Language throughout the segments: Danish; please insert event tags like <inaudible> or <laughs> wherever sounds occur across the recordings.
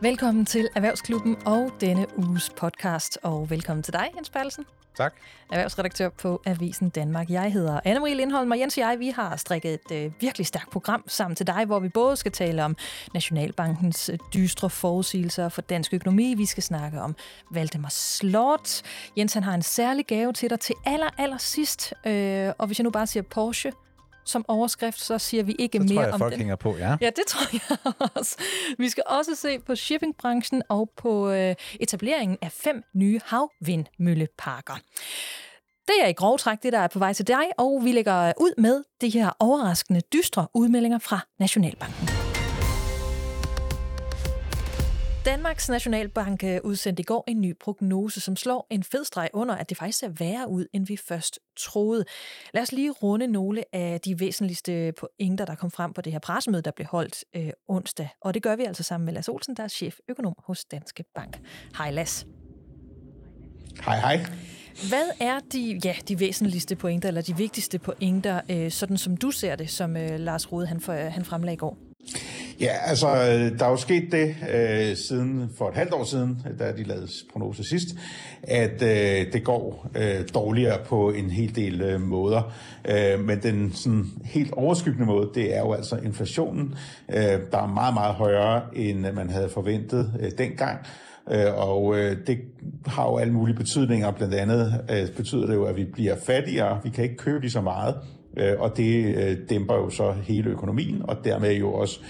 Velkommen til Erhvervsklubben og denne uges podcast, og velkommen til dig, Jens Bertelsen. Tak. Erhvervsredaktør på Avisen Danmark. Jeg hedder Anne-Marie Lindholm, og Jens og jeg vi har strikket et øh, virkelig stærkt program sammen til dig, hvor vi både skal tale om Nationalbankens øh, dystre forudsigelser for dansk økonomi. Vi skal snakke om Valdemar Slot. Jens han har en særlig gave til dig til aller, aller sidst. Øh, og hvis jeg nu bare siger Porsche, som overskrift, så siger vi ikke Så mere tror jeg, om folk den. hænger på, ja. Ja, det tror jeg <laughs> også. Vi skal også se på shippingbranchen og på øh, etableringen af fem nye havvindmølleparker. Det er i grov træk det, der er på vej til dig, og vi lægger ud med de her overraskende, dystre udmeldinger fra Nationalbanken. Danmarks Nationalbank øh, udsendte i går en ny prognose, som slår en fed streg under, at det faktisk ser værre ud, end vi først troede. Lad os lige runde nogle af de væsentligste pointer, der kom frem på det her pressemøde, der blev holdt øh, onsdag. Og det gør vi altså sammen med Lars Olsen, der er cheføkonom hos Danske Bank. Hej Lars. Hej, hej. Hvad er de, ja, de væsentligste pointer, eller de vigtigste pointer, øh, sådan som du ser det, som øh, Lars Rode han, for, han fremlagde i går? Ja, altså, der er jo sket det øh, siden for et halvt år siden, da de lavede prognose sidst, at øh, det går øh, dårligere på en hel del øh, måder. Øh, men den sådan, helt overskyggende måde, det er jo altså inflationen, øh, der er meget, meget højere, end man havde forventet øh, dengang. Øh, og øh, det har jo alle mulige betydninger. Blandt andet øh, betyder det jo, at vi bliver fattigere. Vi kan ikke købe lige så meget. Øh, og det øh, dæmper jo så hele økonomien, og dermed jo også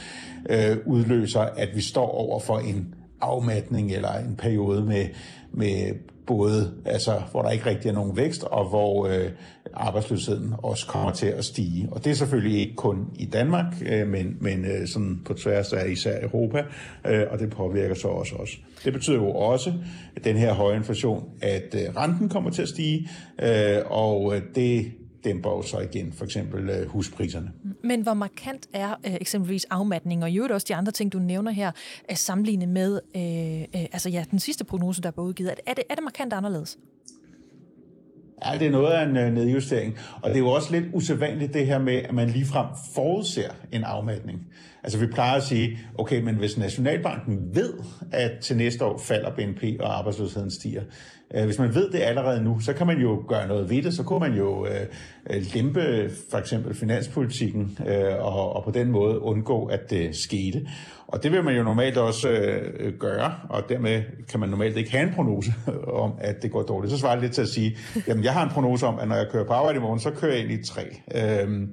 øh, udløser, at vi står over for en afmatning eller en periode med, med både, altså, hvor der ikke rigtig er nogen vækst, og hvor øh, arbejdsløsheden også kommer til at stige. Og det er selvfølgelig ikke kun i Danmark, øh, men, men øh, sådan på tværs af især Europa, øh, og det påvirker så også os. Det betyder jo også, at den her høje inflation, at øh, renten kommer til at stige, øh, og øh, det dæmper jo så igen for eksempel øh, huspriserne. Men hvor markant er øh, eksempelvis afmatning, og i øvrigt også de andre ting, du nævner her, at sammenligne med øh, øh, altså ja, den sidste prognose, der blev udgivet. Er det, er det markant anderledes? Ja, det er noget af en øh, nedjustering. Og det er jo også lidt usædvanligt det her med, at man ligefrem forudser en afmatning. Altså vi plejer at sige, okay, men hvis Nationalbanken ved, at til næste år falder BNP og arbejdsløsheden stiger, øh, hvis man ved det allerede nu, så kan man jo gøre noget ved det. Så kunne man jo øh, øh, lempe for eksempel finanspolitikken øh, og, og på den måde undgå, at det skete. Og det vil man jo normalt også øh, gøre, og dermed kan man normalt ikke have en prognose <laughs> om, at det går dårligt. Så svarer det lidt til at sige, jamen jeg har en prognose om, at når jeg kører på arbejde i morgen, så kører jeg ind i træ. Øh,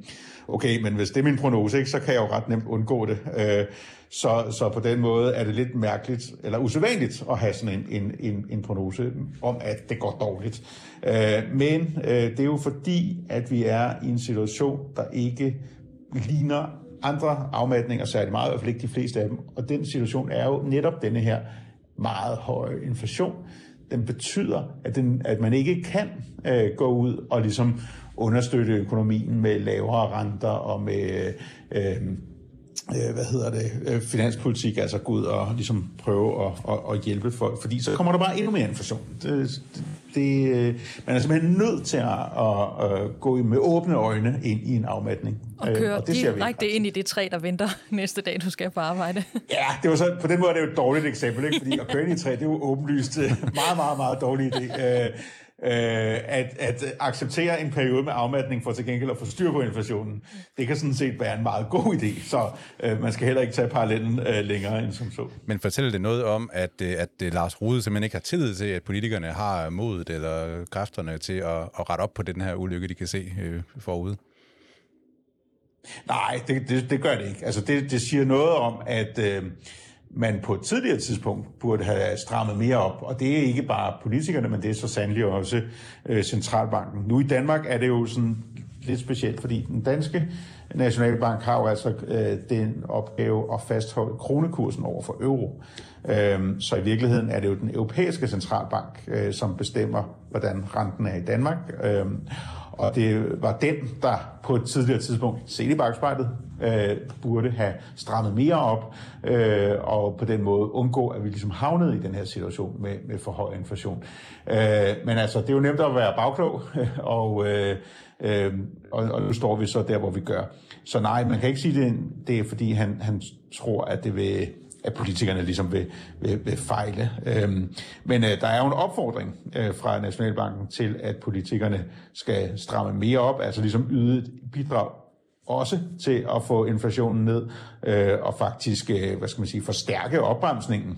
okay, men hvis det er min prognose, ikke, så kan jeg jo ret nemt undgå det. Øh, så, så på den måde er det lidt mærkeligt, eller usædvanligt at have sådan en, en, en, en prognose om, at det går dårligt. Øh, men øh, det er jo fordi, at vi er i en situation, der ikke ligner andre afmatninger særlig meget, i hvert fald ikke de fleste af dem. Og den situation er jo netop denne her meget høje inflation. Den betyder, at, den, at man ikke kan øh, gå ud og ligesom understøtte økonomien med lavere renter og med øh, øh, hvad hedder det, øh, finanspolitik, altså gå ud og ligesom prøve at, at, at hjælpe folk, fordi så kommer der bare endnu mere inflation. Det, det, det, øh, man er simpelthen nødt til at, at, at gå med åbne øjne ind i en afmatning. Og Øh, køre og det direkte ind i det træ, der venter <laughs> næste dag, du skal på arbejde. Ja, det var så, på den måde er det jo et dårligt eksempel, ikke? fordi at køre ind i et træ, det er jo åbenlyst øh, meget, meget, meget dårlig idé. Øh, at, at acceptere en periode med afmatning for til gengæld at få styr på inflationen, det kan sådan set være en meget god idé, så øh, man skal heller ikke tage parallellen øh, længere end som så. Men fortæller det noget om, at, øh, at øh, Lars Rude simpelthen ikke har tillid til, at politikerne har modet eller kræfterne til at, at rette op på den her ulykke, de kan se øh, forude? Nej, det, det, det gør det ikke. Altså det, det siger noget om, at øh, man på et tidligere tidspunkt burde have strammet mere op, og det er ikke bare politikerne, men det er så sandelig også øh, centralbanken. Nu i Danmark er det jo sådan lidt specielt, fordi den danske Nationalbank har jo altså øh, den opgave at fastholde kronekursen over for euro. Øhm, så i virkeligheden er det jo den europæiske centralbank, øh, som bestemmer, hvordan renten er i Danmark. Øhm, og det var den, der på et tidligere tidspunkt, set i bagspejlet, øh, burde have strammet mere op, øh, og på den måde undgå, at vi ligesom havnede i den her situation med, med for høj inflation. Øh, men altså, det er jo nemt at være bagklog, <laughs> og, øh, øh, og, og nu står vi så der, hvor vi gør. Så nej, man kan ikke sige, det, det er fordi, han, han tror, at det vil at politikerne ligesom vil, vil, vil fejle. Øhm, men øh, der er jo en opfordring øh, fra Nationalbanken til, at politikerne skal stramme mere op, altså ligesom yde et bidrag også til at få inflationen ned øh, og faktisk, øh, hvad skal man sige, forstærke opbremsningen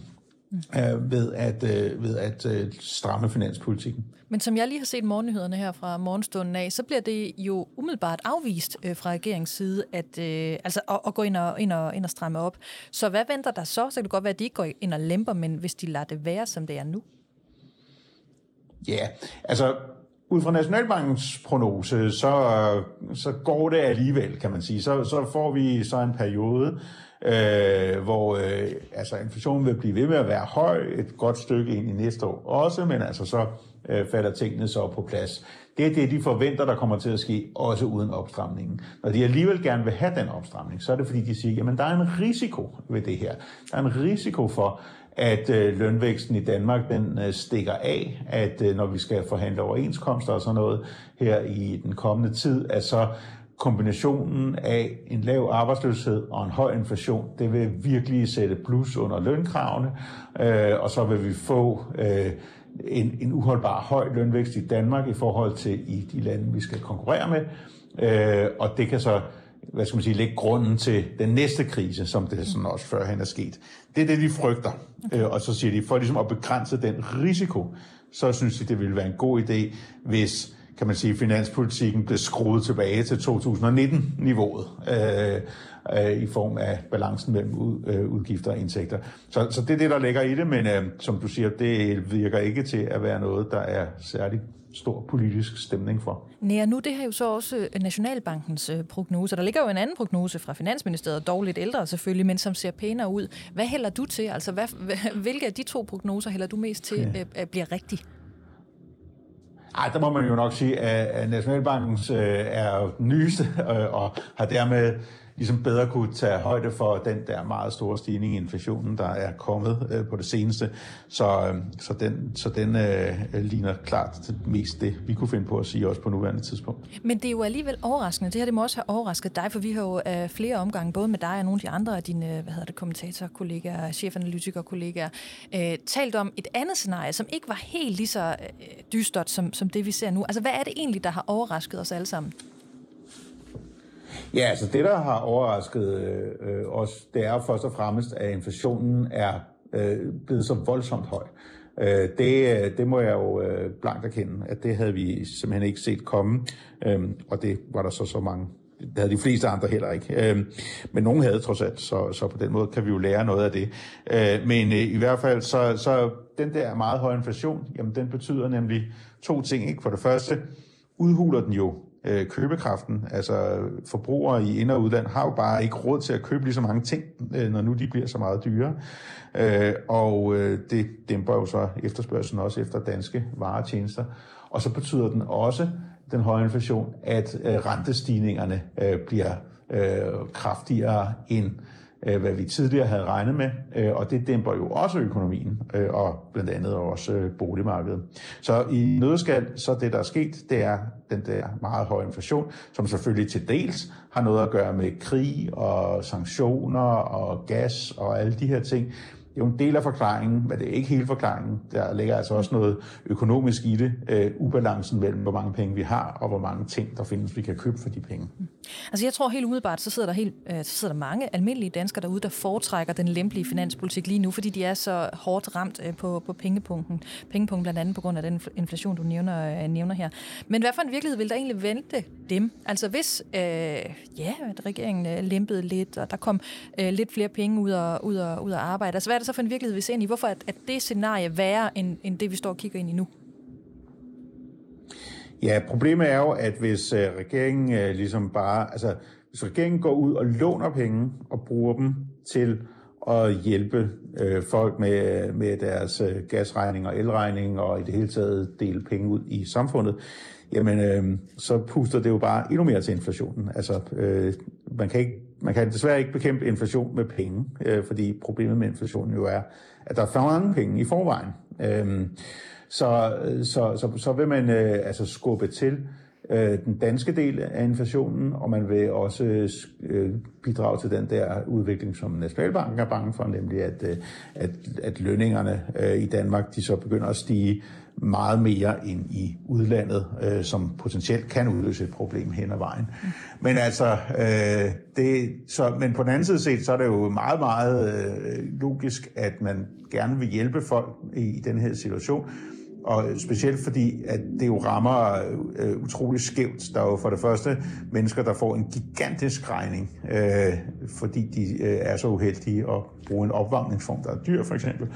øh, ved at, øh, ved at øh, stramme finanspolitikken. Men som jeg lige har set morgennyhederne her fra morgenstunden af, så bliver det jo umiddelbart afvist øh, fra regeringens side, at, øh, altså at, at gå ind og, ind, og, ind og stramme op. Så hvad venter der så? Så kan det godt være, at de ikke går ind og lemper, men hvis de lader det være, som det er nu? Ja, yeah. altså ud fra Nationalbankens prognose, så, så går det alligevel, kan man sige. Så, så får vi så en periode, øh, hvor øh, altså inflationen vil blive ved med at være høj et godt stykke ind i næste år også, men altså så øh, falder tingene så på plads. Det er det, de forventer, der kommer til at ske, også uden opstramningen. Når de alligevel gerne vil have den opstramning, så er det fordi, de siger, jamen der er en risiko ved det her. Der er en risiko for, at øh, lønvæksten i Danmark den øh, stikker af, at øh, når vi skal forhandle overenskomster og sådan noget her i den kommende tid, at så kombinationen af en lav arbejdsløshed og en høj inflation, det vil virkelig sætte plus under lønkravene, øh, og så vil vi få øh, en, en uholdbar høj lønvækst i Danmark i forhold til i de lande, vi skal konkurrere med, øh, og det kan så hvad skal man sige, lægge grunden til den næste krise, som det sådan også førhen er sket. Det er det, de frygter. Øh, og så siger de, for ligesom at begrænse den risiko, så synes de, det ville være en god idé, hvis kan man sige, finanspolitikken blev skruet tilbage til 2019-niveauet øh, øh, i form af balancen mellem ud, øh, udgifter og indtægter. Så, så det er det, der ligger i det, men øh, som du siger, det virker ikke til at være noget, der er særligt stor politisk stemning for. Nej, nu det her jo så også øh, Nationalbankens øh, prognose. Der ligger jo en anden prognose fra Finansministeriet, dog lidt ældre selvfølgelig, men som ser pænere ud. Hvad hælder du til? Altså, hvad, <laughs> hvilke af de to prognoser hælder du mest til ja. at blive rigtigt? Ej, der må man jo nok sige, at Nationalbankens øh, er nyeste øh, og har dermed ligesom bedre kunne tage højde for den der meget store stigning i inflationen, der er kommet øh, på det seneste. Så, øh, så den, så den øh, ligner klart mest det, vi kunne finde på at sige også på nuværende tidspunkt. Men det er jo alligevel overraskende. Det her det må også have overrasket dig, for vi har jo øh, flere omgange, både med dig og nogle af de andre af dine øh, hvad hedder det, kommentatorkollegaer, chefanalytikerkollegaer, øh, talt om et andet scenarie, som ikke var helt lige så øh, øh, dystert som, som det, vi ser nu. Altså, hvad er det egentlig, der har overrasket os alle sammen? Ja, altså det, der har overrasket øh, os, det er først og fremmest, at inflationen er øh, blevet så voldsomt høj. Øh, det, øh, det må jeg jo øh, blankt erkende, at det havde vi simpelthen ikke set komme, øh, og det var der så så mange det havde de fleste andre heller ikke. Øh, men nogen havde trods alt, så, så på den måde kan vi jo lære noget af det. Øh, men øh, i hvert fald, så, så den der meget høje inflation, jamen den betyder nemlig to ting. Ikke? For det første udhuler den jo øh, købekraften. Altså forbrugere i ind- og udland har jo bare ikke råd til at købe lige så mange ting, øh, når nu de bliver så meget dyre. Øh, og øh, det dæmper jo så efterspørgselen også efter danske varetjenester. Og så betyder den også, den høje inflation, at øh, rentestigningerne øh, bliver øh, kraftigere end øh, Øh, hvad vi tidligere havde regnet med, øh, og det dæmper jo også økonomien, øh, og blandt andet også øh, boligmarkedet. Så i nødskal, så det der er sket, det er den der meget høje inflation, som selvfølgelig til dels har noget at gøre med krig og sanktioner og gas og alle de her ting, det er jo en del af forklaringen, men det er ikke hele forklaringen. Der ligger altså også noget økonomisk i det, øh, ubalancen mellem, hvor mange penge vi har, og hvor mange ting, der findes, vi kan købe for de penge. Mm. Altså jeg tror helt umiddelbart, så sidder der, helt, øh, så sidder der mange almindelige danskere derude, der foretrækker den lempelige finanspolitik lige nu, fordi de er så hårdt ramt øh, på, på pengepunkten. Pengepunkten blandt andet på grund af den inflation, du nævner, øh, nævner her. Men hvad for en virkelighed vil der egentlig vente dem? Altså hvis øh, ja, at regeringen øh, lempede lidt, og der kom øh, lidt flere penge ud af, ud af, ud af arbejde, altså hvad er det så for en virkelighed, vi ser ind i? Hvorfor er, at det scenarie værre end, end det, vi står og kigger ind i nu? Ja, problemet er jo, at hvis øh, regeringen øh, ligesom bare, altså hvis regeringen går ud og låner penge og bruger dem til at hjælpe øh, folk med, øh, med deres øh, gasregning og elregning og i det hele taget dele penge ud i samfundet, jamen øh, så puster det jo bare endnu mere til inflationen. Altså øh, man kan ikke man kan desværre ikke bekæmpe inflation med penge, øh, fordi problemet med inflationen jo er, at der er for mange penge i forvejen. Øh, så, så, så, så vil man øh, altså skubbe til øh, den danske del af inflationen, og man vil også øh, bidrage til den der udvikling, som Nationalbanken er bange for, nemlig at, øh, at, at lønningerne øh, i Danmark de så begynder at stige meget mere end i udlandet, øh, som potentielt kan udløse et problem hen ad vejen. Men altså, øh, det, så, men på den anden side set, så er det jo meget, meget øh, logisk, at man gerne vil hjælpe folk i, i den her situation, og specielt fordi, at det jo rammer øh, utrolig skævt. Der er jo for det første mennesker, der får en gigantisk regning, øh, fordi de øh, er så uheldige at bruge en opvarmningsform, der er dyr for eksempel.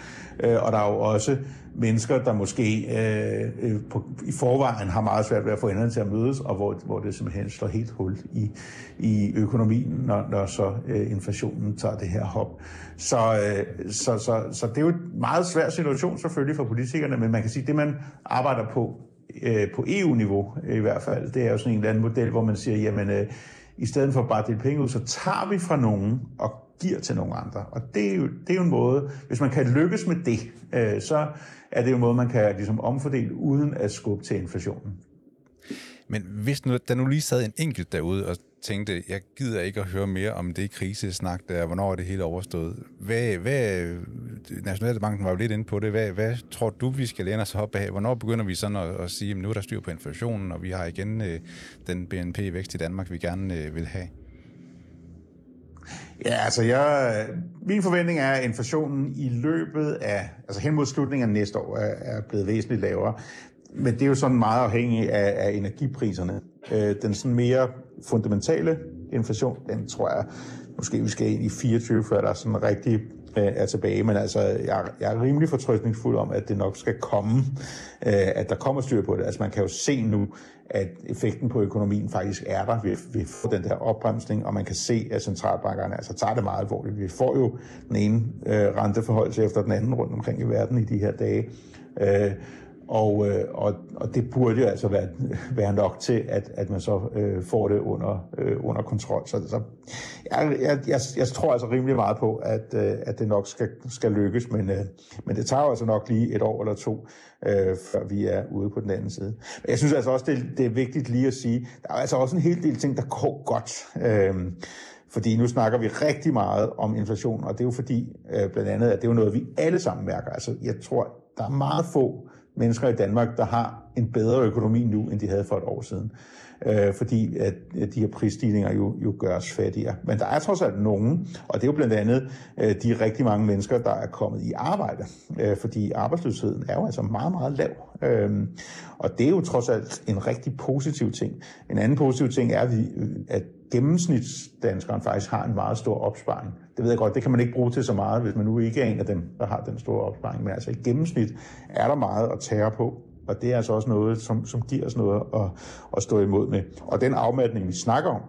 Øh, og der er jo også mennesker, der måske øh, øh, på, i forvejen har meget svært ved at få enderne til at mødes, og hvor, hvor det simpelthen slår helt hul i, i økonomien, når, når så øh, inflationen tager det her hop. Så, øh, så, så, så det er jo en meget svær situation selvfølgelig for politikerne, men man kan sige, at det man arbejder på øh, på EU-niveau i hvert fald, det er jo sådan en eller anden model, hvor man siger, jamen øh, i stedet for bare at dele penge ud, så tager vi fra nogen og giver til nogle andre. Og det er jo, det er jo en måde, hvis man kan lykkes med det, øh, så er det jo en måde, man kan ligesom omfordele uden at skubbe til inflationen. Men hvis nu, der nu lige sad en enkelt derude og tænkte, jeg gider ikke at høre mere om det krisesnak der, hvornår er det hele overstået. Hvad, hvad, Nationalbanken var jo lidt inde på det. Hvad, hvad tror du, vi skal læne os op af? Hvornår begynder vi sådan at, at sige, at nu er der styr på inflationen, og vi har igen øh, den BNP-vækst i Danmark, vi gerne øh, vil have? Ja, altså jeg, min forventning er, at inflationen i løbet af, altså hen mod slutningen af næste år, er, er blevet væsentligt lavere. Men det er jo sådan meget afhængigt af, af energipriserne. Øh, den sådan mere fundamentale inflation, den tror jeg, måske vi skal ind i 24, før der er sådan rigtig øh, er tilbage. Men altså, jeg, jeg er rimelig fortrøstningsfuld om, at det nok skal komme, øh, at der kommer styr på det. Altså man kan jo se nu, at effekten på økonomien faktisk er der. Vi, vi får den der opbremsning, og man kan se, at centralbankerne altså tager det meget alvorligt. Vi får jo den ene øh, renteforhold efter den anden rundt omkring i verden i de her dage. Øh, og, øh, og, og det burde jo altså være, <laughs> være nok til, at, at man så øh, får det under, øh, under kontrol. Så, så jeg, jeg, jeg, jeg tror altså rimelig meget på, at, øh, at det nok skal, skal lykkes, men, øh, men det tager altså nok lige et år eller to, øh, før vi er ude på den anden side. Men jeg synes altså også, det, det er vigtigt lige at sige, der er altså også en hel del ting, der går godt. Øh, fordi nu snakker vi rigtig meget om inflation, og det er jo fordi, øh, blandt andet, at det er jo noget, vi alle sammen mærker. Altså, jeg tror, der er meget få mennesker i Danmark, der har en bedre økonomi nu, end de havde for et år siden. Øh, fordi at, at de her prisstigninger jo, jo gør os fattigere. Men der er trods alt nogen, og det er jo blandt andet øh, de rigtig mange mennesker, der er kommet i arbejde. Øh, fordi arbejdsløsheden er jo altså meget, meget lav. Øh, og det er jo trods alt en rigtig positiv ting. En anden positiv ting er, at, vi, at gennemsnitsdanskeren faktisk har en meget stor opsparing. Det ved jeg godt, det kan man ikke bruge til så meget, hvis man nu ikke er en af dem, der har den store opsparing. Men altså i gennemsnit er der meget at tære på, og det er altså også noget, som, som giver os noget at, at stå imod med. Og den afmatning, vi snakker om,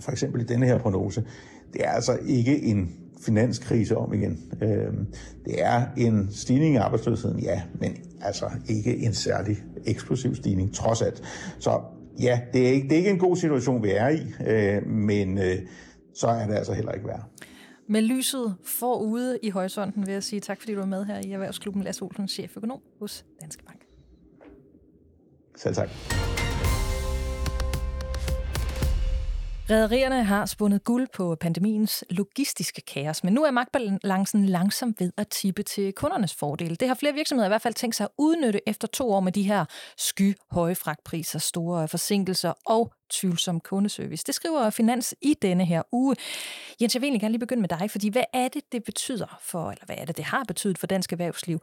for eksempel i denne her prognose, det er altså ikke en finanskrise om igen. Øhm, det er en stigning i arbejdsløsheden, ja, men altså ikke en særlig eksplosiv stigning, trods alt. Så ja, det er ikke, det er ikke en god situation, vi er i, øh, men øh, så er det altså heller ikke værd. Med lyset forude i horisonten vil jeg sige tak, fordi du var med her i Erhvervsklubben. Lasse Olsen, cheføkonom hos Danske Bank. Selv tak. Rederierne har spundet guld på pandemiens logistiske kaos, men nu er magtbalancen langsomt ved at tippe til kundernes fordel. Det har flere virksomheder i hvert fald tænkt sig at udnytte efter to år med de her sky høje fragtpriser, store forsinkelser og tvivlsom kundeservice. Det skriver Finans i denne her uge. Jens, jeg vil egentlig gerne lige begynde med dig, fordi hvad er det, det betyder for, eller hvad er det, det har betydet for dansk erhvervsliv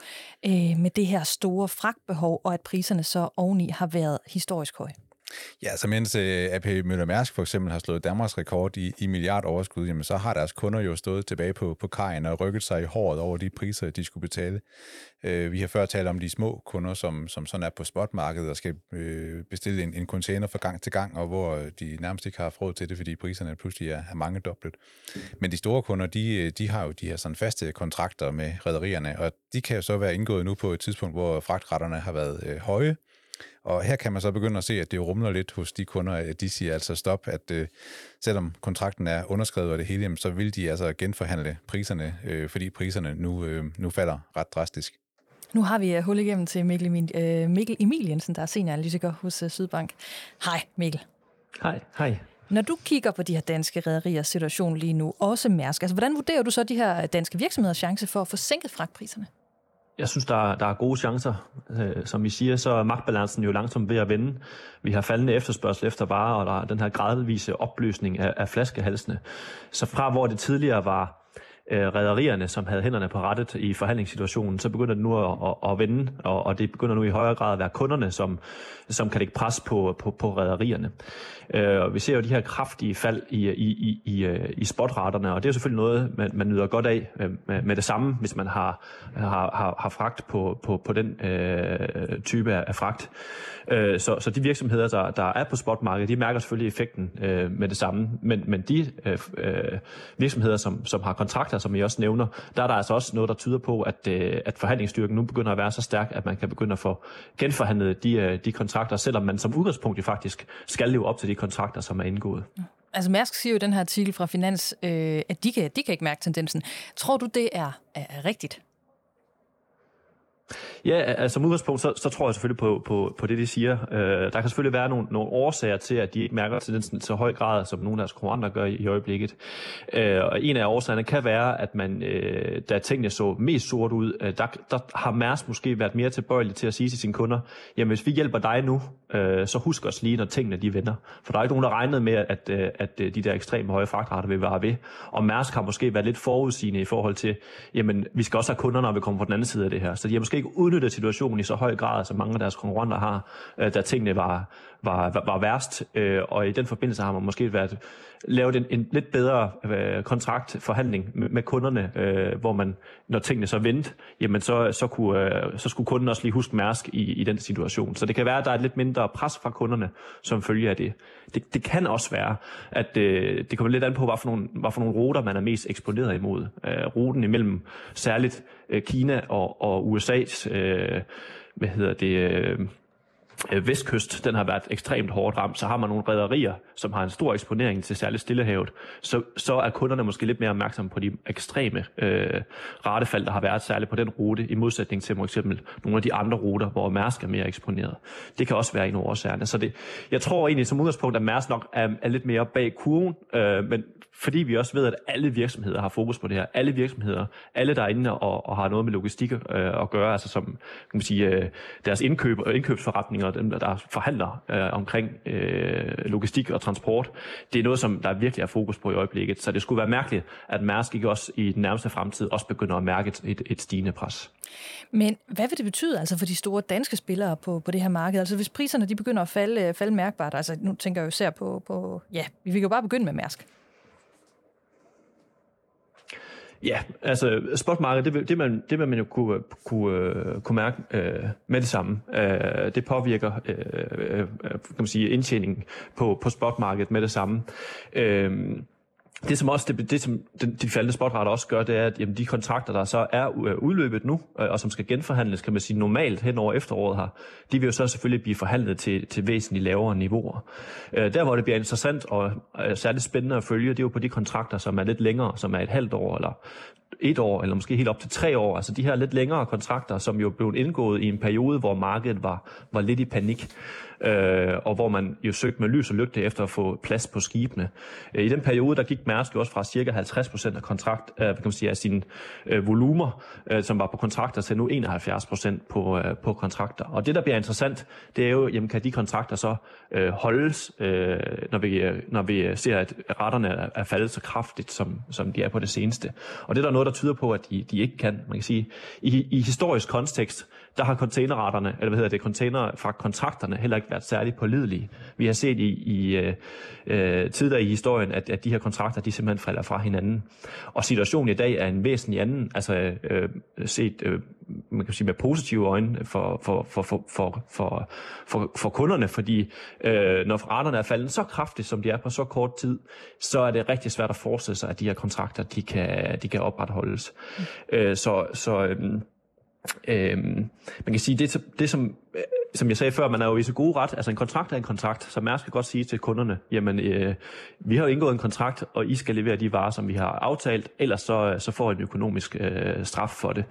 øh, med det her store fragtbehov, og at priserne så oveni har været historisk høje? Ja, så mens øh, AP Møller Mærsk for eksempel har slået Danmarks rekord i, i milliardoverskud, jamen så har deres kunder jo stået tilbage på, på kajen og rykket sig i håret over de priser, de skulle betale. Øh, vi har før talt om de små kunder, som, som sådan er på spotmarkedet og skal øh, bestille en, en container fra gang til gang, og hvor øh, de nærmest ikke har råd til det, fordi priserne pludselig er, er mange dobbelt. Men de store kunder, de, øh, de har jo de her sådan faste kontrakter med rædderierne, og de kan jo så være indgået nu på et tidspunkt, hvor fragtretterne har været øh, høje, og her kan man så begynde at se, at det rumler lidt hos de kunder, at de siger altså stop, at øh, selvom kontrakten er underskrevet og det hele, så vil de altså genforhandle priserne, øh, fordi priserne nu, øh, nu falder ret drastisk. Nu har vi hul igennem til Mikkel, Emil, øh, Mikkel Emil Jensen, der er senioranalytiker hos øh, Sydbank. Hej Mikkel. Hej, hej. Når du kigger på de her danske rædderiers situation lige nu, også Mærsk, altså hvordan vurderer du så de her danske virksomheders chance for at få sænket fragtpriserne? Jeg synes, der er, der er gode chancer. Øh, som vi siger, så er magtbalancen jo langsomt ved at vende. Vi har faldende efterspørgsel efter varer, og der er den her gradvise opløsning af, af flaskehalsene. Så fra hvor det tidligere var øh, rædderierne, som havde hænderne på rettet i forhandlingssituationen, så begynder det nu at, at, at vende, og, og det begynder nu i højere grad at være kunderne, som, som kan lægge pres på, på, på rædderierne. Øh, og vi ser jo de her kraftige fald i, i, i, i, øh, i spotraterne, og det er selvfølgelig noget, man, man nyder godt af øh, med, med det samme, hvis man har, har, har, har fragt på, på, på den øh, type af fragt. Øh, så, så de virksomheder, der, der er på spotmarkedet, de mærker selvfølgelig effekten øh, med det samme. Men, men de øh, øh virksomheder, som, som har kontrakter, som I også nævner, der er der altså også noget, der tyder på, at, øh, at forhandlingsstyrken nu begynder at være så stærk, at man kan begynde at få genforhandlet de, øh, de kontrakter, selvom man som udgangspunkt jo faktisk skal leve op til de kontrakter, som er indgået. Altså Mærsk siger jo i den her artikel fra Finans, øh, at de kan, de kan ikke mærke tendensen. Tror du, det er, er rigtigt? Ja, altså som udgangspunkt, så, så tror jeg selvfølgelig på, på, på det, de siger. Øh, der kan selvfølgelig være nogle, nogle årsager til, at de ikke mærker tendensen så høj grad, som nogle af deres konkurrenter gør i, i øjeblikket. Øh, og en af årsagerne kan være, at man, øh, da tingene så mest sort ud, øh, der, der har Mærs måske været mere tilbøjelig til at sige til sine kunder, jamen hvis vi hjælper dig nu, øh, så husk os lige, når tingene de vender. For der er ikke nogen, der regnede med, at, øh, at øh, de der ekstremt høje fragtrater vil være ved. Og Mærsk har måske været lidt forudsigende i forhold til, jamen vi skal også have kunder, når vi kommer på den anden side af det her. Så de har måske ikke udnyttet situationen i så høj grad, som mange af deres konkurrenter har, øh, da tingene var, var, var, var værst. Øh, og i den forbindelse har man måske været lavet en, en lidt bedre øh, kontraktforhandling med, med kunderne, øh, hvor man, når tingene så vendte, jamen så, så, kunne, øh, så skulle kunden også lige huske Mærsk i, i den situation. Så det kan være, at der er et lidt mindre pres fra kunderne, som følger af det. Det, det kan også være, at øh, det kommer lidt an på, hvad for, nogle, hvad for nogle ruter, man er mest eksponeret imod. Øh, ruten imellem særligt øh, Kina og, og USA, USA's øh, hvad hedder det, øh, øh, vestkyst, den har været ekstremt hårdt ramt, så har man nogle rædderier, som har en stor eksponering til særligt Stillehavet, så, så er kunderne måske lidt mere opmærksomme på de ekstreme øh, ratefald, der har været særligt på den rute, i modsætning til for eksempel nogle af de andre ruter, hvor Mærsk er mere eksponeret. Det kan også være en af årsagerne. Så det, jeg tror egentlig som udgangspunkt, at Mærsk nok er, er lidt mere bag kurven, øh, men fordi vi også ved, at alle virksomheder har fokus på det her. Alle virksomheder, alle der er inde og, og har noget med logistik øh, at gøre, altså som kan man sige, øh, deres indkøb og indkøbsforretninger, dem der forhandler øh, omkring øh, logistik og transport, det er noget, som der virkelig er fokus på i øjeblikket. Så det skulle være mærkeligt, at Mærsk ikke også i den nærmeste fremtid også begynder at mærke et, et stigende pres. Men hvad vil det betyde altså for de store danske spillere på, på det her marked? Altså hvis priserne de begynder at falde, øh, falde mærkbart, altså nu tænker jeg jo især på, på ja, vi kan jo bare begynde med Mærsk. Ja, altså spotmarkedet, det, det, man, det vil man jo kunne, kunne, øh, kunne mærke øh, med det samme. Øh, det påvirker øh, øh, øh, kan man sige, indtjeningen på, på spotmarkedet med det samme. Øh, det som også det, det som de faldende spotrater også gør, det er, at jamen, de kontrakter, der så er udløbet nu, øh, og som skal genforhandles, kan man sige, normalt hen over efteråret her, de vil jo så selvfølgelig blive forhandlet til, til væsentligt lavere niveauer. Øh, der, hvor det bliver interessant og øh, særligt spændende at følge, det er jo på de kontrakter, som er lidt længere, som er et halvt år, eller et år, eller måske helt op til tre år. Altså de her lidt længere kontrakter, som jo blev indgået i en periode, hvor markedet var, var lidt i panik øh, og hvor man jo søgte med lys og lygte efter at få plads på skibene. Øh, I den periode, der gik Mærsk jo også fra cirka 50 procent af, kontrakt, øh, kan man sige, af sine øh, volumer, øh, som var på kontrakter, til nu 71 procent på, øh, på kontrakter. Og det, der bliver interessant, det er jo, jamen, kan de kontrakter så øh, holdes, øh, når, vi, øh, når vi øh, ser, at retterne er, er faldet så kraftigt, som, som de er på det seneste. Og det er der noget, der tyder på, at de, de ikke kan. Man kan sige, i, i historisk kontekst, der har containerraterne, eller hvad hedder det, container fra kontrakterne heller ikke været særligt pålidelige. Vi har set i, i øh, øh, tidligere i historien, at, at de her kontrakter, de simpelthen falder fra hinanden. Og situationen i dag er en væsentlig anden, altså øh, set øh, man kan sige med positive øjne for, for, for, for, for, for, for, for kunderne, fordi øh, når raterne er faldet så kraftigt, som de er på så kort tid, så er det rigtig svært at forestille sig, at de her kontrakter, de kan, de kan opretholdes. Mm. Øh, så så øh, Øhm, man kan sige, det, det som øh, som jeg sagde før, man er jo i så god ret. Altså en kontrakt er en kontrakt, så Mærsk kan godt sige til kunderne, jamen øh, vi har jo indgået en kontrakt, og I skal levere de varer, som vi har aftalt, ellers så, øh, så får I en økonomisk øh, straf for det.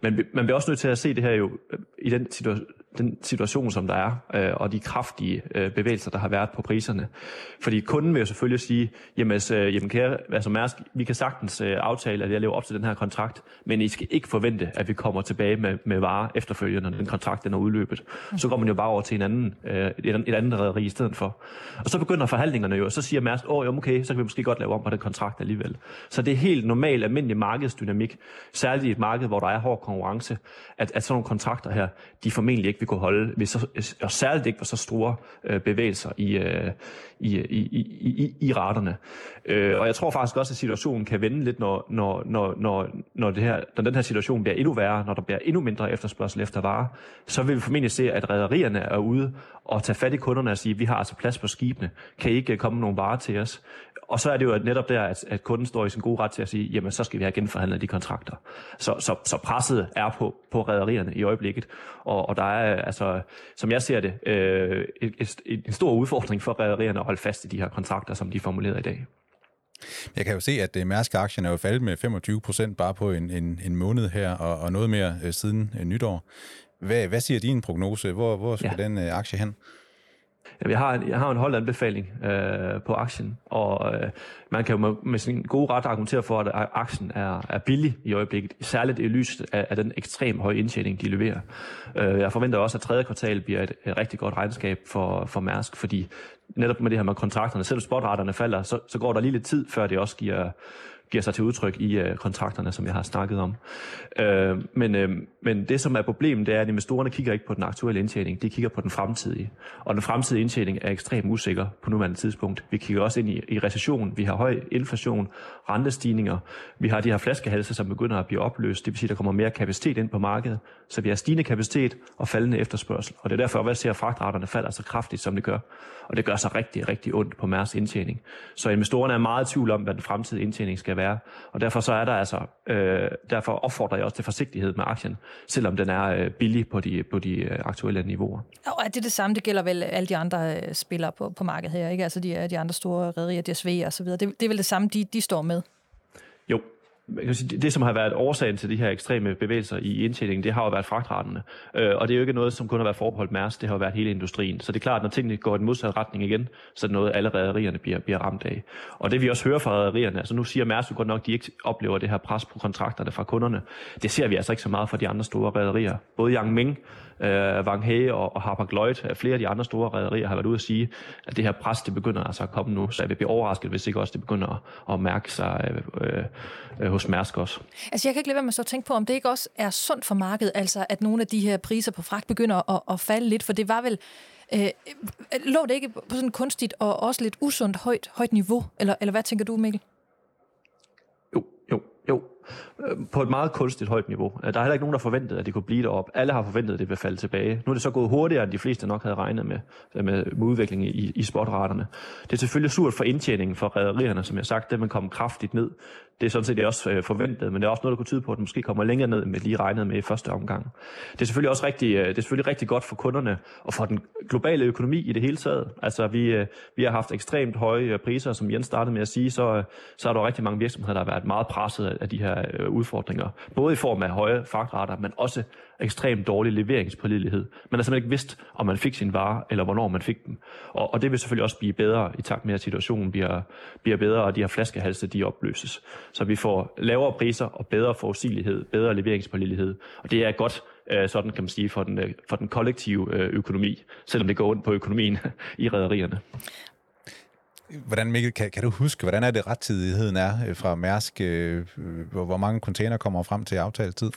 Men man bliver også nødt til at se det her jo øh, i den situation, den situation, som der er, øh, og de kraftige øh, bevægelser, der har været på priserne. Fordi kunden vil jo selvfølgelig sige, jamen, øh, jamen kære, altså Mærsk, vi kan sagtens øh, aftale, at jeg lever op til den her kontrakt, men I skal ikke forvente, at vi kommer tilbage med, med varer efterfølgende, når den kontrakt den er udløbet. Så går man jo bare over til en anden, øh, et, et andet rederi i stedet for. Og så begynder forhandlingerne jo, og så siger Mærsk, åh, oh, okay, så kan vi måske godt lave om på den kontrakt alligevel. Så det er helt normal, almindelig markedsdynamik, særligt i et marked, hvor der er hård konkurrence, at, at sådan nogle kontrakter her, de formentlig ikke vil kunne holde, hvis så, og særligt ikke for så store øh, bevægelser i, øh, i, i, i, i, i raterne. Øh, og jeg tror faktisk også, at situationen kan vende lidt, når, når, når, når, når, det her, når den her situation bliver endnu værre, når der bliver endnu mindre efterspørgsel efter varer, så vil vi formentlig se, at rædderierne er ude og tage fat i kunderne og sige, vi har altså plads på skibene, kan I ikke øh, komme nogle varer til os? Og så er det jo netop der, at, at kunden står i sin gode ret til at sige, jamen så skal vi have genforhandlet de kontrakter. Så, så, så presset er på, på rædderierne i øjeblikket. Og, og der er altså, som jeg ser det, øh, et, et, en stor udfordring for rædderierne at holde fast i de her kontrakter, som de er formuleret i dag. Jeg kan jo se, at øh, Mærsk-aktien er jo faldet med 25 procent bare på en, en, en måned her, og, og noget mere øh, siden øh, nytår. Hvad, hvad siger din prognose? Hvor, hvor skal ja. den aktie hen? Jeg har, en, jeg har en holdanbefaling øh, på aktien, og øh, man kan jo med, med sin gode ret argumentere for, at aktien er, er billig i øjeblikket, særligt i lyset af, af den ekstremt høje indtjening, de leverer. Øh, jeg forventer også, at tredje kvartal bliver et, et rigtig godt regnskab for, for Mærsk, fordi netop med det her med kontrakterne, selvom spotretterne falder, så, så går der lige lidt tid, før det også giver giver sig til udtryk i øh, kontrakterne, som jeg har snakket om. Øh, men, øh, men det, som er problemet, det er, at investorerne kigger ikke på den aktuelle indtjening, de kigger på den fremtidige. Og den fremtidige indtjening er ekstremt usikker på nuværende tidspunkt. Vi kigger også ind i, i recession, vi har høj inflation, rentestigninger, vi har de her flaskehalse, som begynder at blive opløst, det vil sige, at der kommer mere kapacitet ind på markedet, så vi har stigende kapacitet og faldende efterspørgsel. Og det er derfor, at jeg ser, at fragtraterne falder så kraftigt, som det gør. Og det gør sig rigtig, rigtig ondt på Mærs indtjening. Så investorerne er meget i tvivl om, hvad den fremtidige indtjening skal være. Og derfor så er der altså, øh, derfor opfordrer jeg også til forsigtighed med aktien, selvom den er øh, billig på de, på de øh, aktuelle niveauer. Og er det det samme, det gælder vel alle de andre øh, spillere på, på markedet her, ikke? Altså de, de andre store rederier, DSV og så videre. Det, det er vel det samme, de, de står med? Det, som har været årsagen til de her ekstreme bevægelser i indtjeningen, det har jo været fragtraterne. Øh, og det er jo ikke noget, som kun har været forbeholdt Mærsk, det har jo været hele industrien. Så det er klart, at når tingene går i den modsatte retning igen, så er det noget, alle rædderierne bliver, bliver ramt af. Og det vi også hører fra rædderierne, altså nu siger Mærsk jo godt nok, at de ikke oplever det her pres på kontrakterne fra kunderne. Det ser vi altså ikke så meget fra de andre store rædderier. Både Yang Ming øh, Wang He og, og Harper Lloyd, øh, flere af de andre store rædderier har været ude at sige, at det her pres, det begynder altså at komme nu, så jeg vil blive overrasket, hvis ikke også det begynder at, at mærke sig øh, øh, hos Mærsk også. Altså jeg kan ikke lade være med så at tænke på, om det ikke også er sundt for markedet, altså at nogle af de her priser på fragt begynder at, at falde lidt, for det var vel Øh, lå det ikke på sådan kunstigt og også lidt usundt højt, højt niveau? Eller, eller hvad tænker du, Mikkel? Jo, jo, jo Øh, på et meget kunstigt højt niveau. Øh, der er heller ikke nogen, der forventede, at det kunne blive derop. Alle har forventet, at det vil falde tilbage. Nu er det så gået hurtigere, end de fleste nok havde regnet med, øh, med, med udviklingen i, i spotraterne. Det er selvfølgelig surt for indtjeningen for rædderierne, som jeg har sagt, det man kommer kraftigt ned. Det er sådan set også øh, forventet, men det er også noget, der kunne tyde på, at den måske kommer længere ned, end vi lige regnede med i første omgang. Det er selvfølgelig også rigtig, øh, det er selvfølgelig rigtig godt for kunderne og for den globale økonomi i det hele taget. Altså, vi, øh, vi har haft ekstremt høje priser, som Jens startede med at sige, så, så er der rigtig mange virksomheder, der har været meget presset af de her Øh, udfordringer. Både i form af høje fragtrater, men også ekstremt dårlig leveringspålidelighed. Man har simpelthen ikke vidst, om man fik sin vare, eller hvornår man fik dem. Og, og det vil selvfølgelig også blive bedre i takt med, at situationen bliver, bliver bedre, og de her flaskehalse, de opløses. Så vi får lavere priser og bedre forudsigelighed, bedre leveringspålidelighed. Og det er godt, øh, sådan kan man sige, for den, øh, for den kollektive øh, økonomi, selvom det går ondt på økonomien <laughs> i rædderierne. Hvordan, Mikkel, kan, kan du huske, hvordan er det rettidigheden er øh, fra Mærsk? Øh, hvor, hvor mange container kommer frem til aftaletid?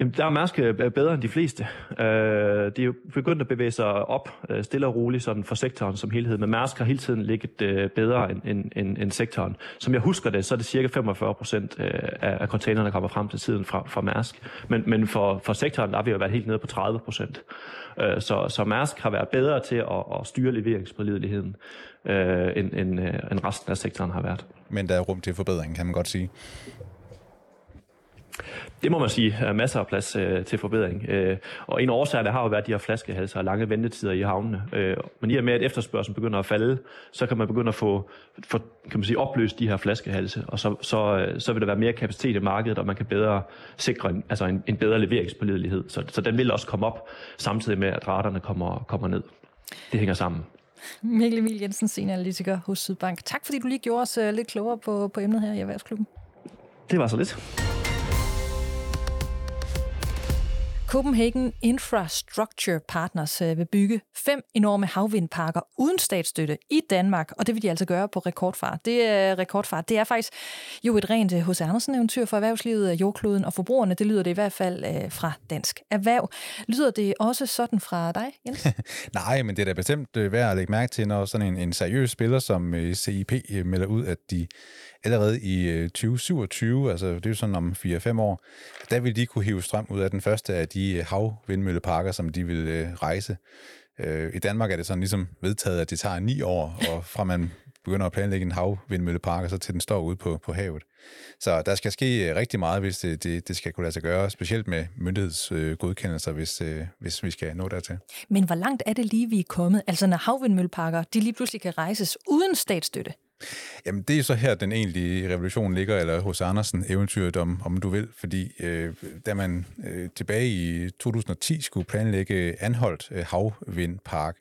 Jamen, der er Mærsk øh, bedre end de fleste. Øh, de er jo begyndt at bevæge sig op øh, stille og roligt sådan for sektoren som helhed, men Mærsk har hele tiden ligget øh, bedre end, end, end, end sektoren. Som jeg husker det, så er det cirka 45 procent øh, af containerne, der kommer frem til tiden fra, fra Mærsk. Men, men for, for sektoren, der har vi jo været helt nede på 30 procent. Øh, så, så Mærsk har været bedre til at, at styre leveringspålideligheden, øh, end, end, øh, end resten af sektoren har været. Men der er rum til forbedring, kan man godt sige. Det må man sige er masser af plads øh, til forbedring. Øh, og en årsag der har jo været de her flaskehalser og lange ventetider i havnene. Øh, men i og med, at efterspørgselen begynder at falde, så kan man begynde at få, få kan man sige, opløst de her flaskehalse, og så, så, øh, så vil der være mere kapacitet i markedet, og man kan bedre sikre en, altså en, en bedre leveringspålidelighed. Så, så den vil også komme op, samtidig med, at raterne kommer, kommer ned. Det hænger sammen. Mikkel Emil Jensen, senioranalytiker hos Sydbank. Tak fordi du lige gjorde os uh, lidt klogere på, på emnet her i Erhvervsklubben. Det var så lidt. Copenhagen Infrastructure Partners øh, vil bygge fem enorme havvindparker uden statsstøtte i Danmark, og det vil de altså gøre på rekordfart. Det er rekordfart. Det er faktisk jo et rent øh, hos Andersen-eventyr for erhvervslivet, jordkloden og forbrugerne. Det lyder det i hvert fald fra dansk erhverv. Lyder det også sådan fra dig, Jens? <laughs> Nej, men det er da bestemt værd at lægge mærke til, når sådan en, en seriøs spiller som CIP melder ud, at de allerede i øh, 2027, altså det er jo sådan om 4-5 år, der vil de kunne hive strøm ud af den første af de øh, havvindmølleparker, som de vil øh, rejse. I Danmark er det sådan ligesom vedtaget, at det tager 9 år, og fra man begynder at planlægge en havvindmøllepark, og så til den står ude på, på havet. Så der skal ske rigtig meget, hvis det, det, det skal kunne lade sig gøre, specielt med myndighedsgodkendelser, hvis, hvis vi skal nå dertil. Men hvor langt er det lige, vi er kommet? Altså når havvindmølleparker, de lige pludselig kan rejses uden statsstøtte? Jamen, det er så her, den egentlige revolution ligger, eller hos Andersen eventyret om, om du vil, fordi øh, da man øh, tilbage i 2010 skulle planlægge Anholdt øh, Havvindpark,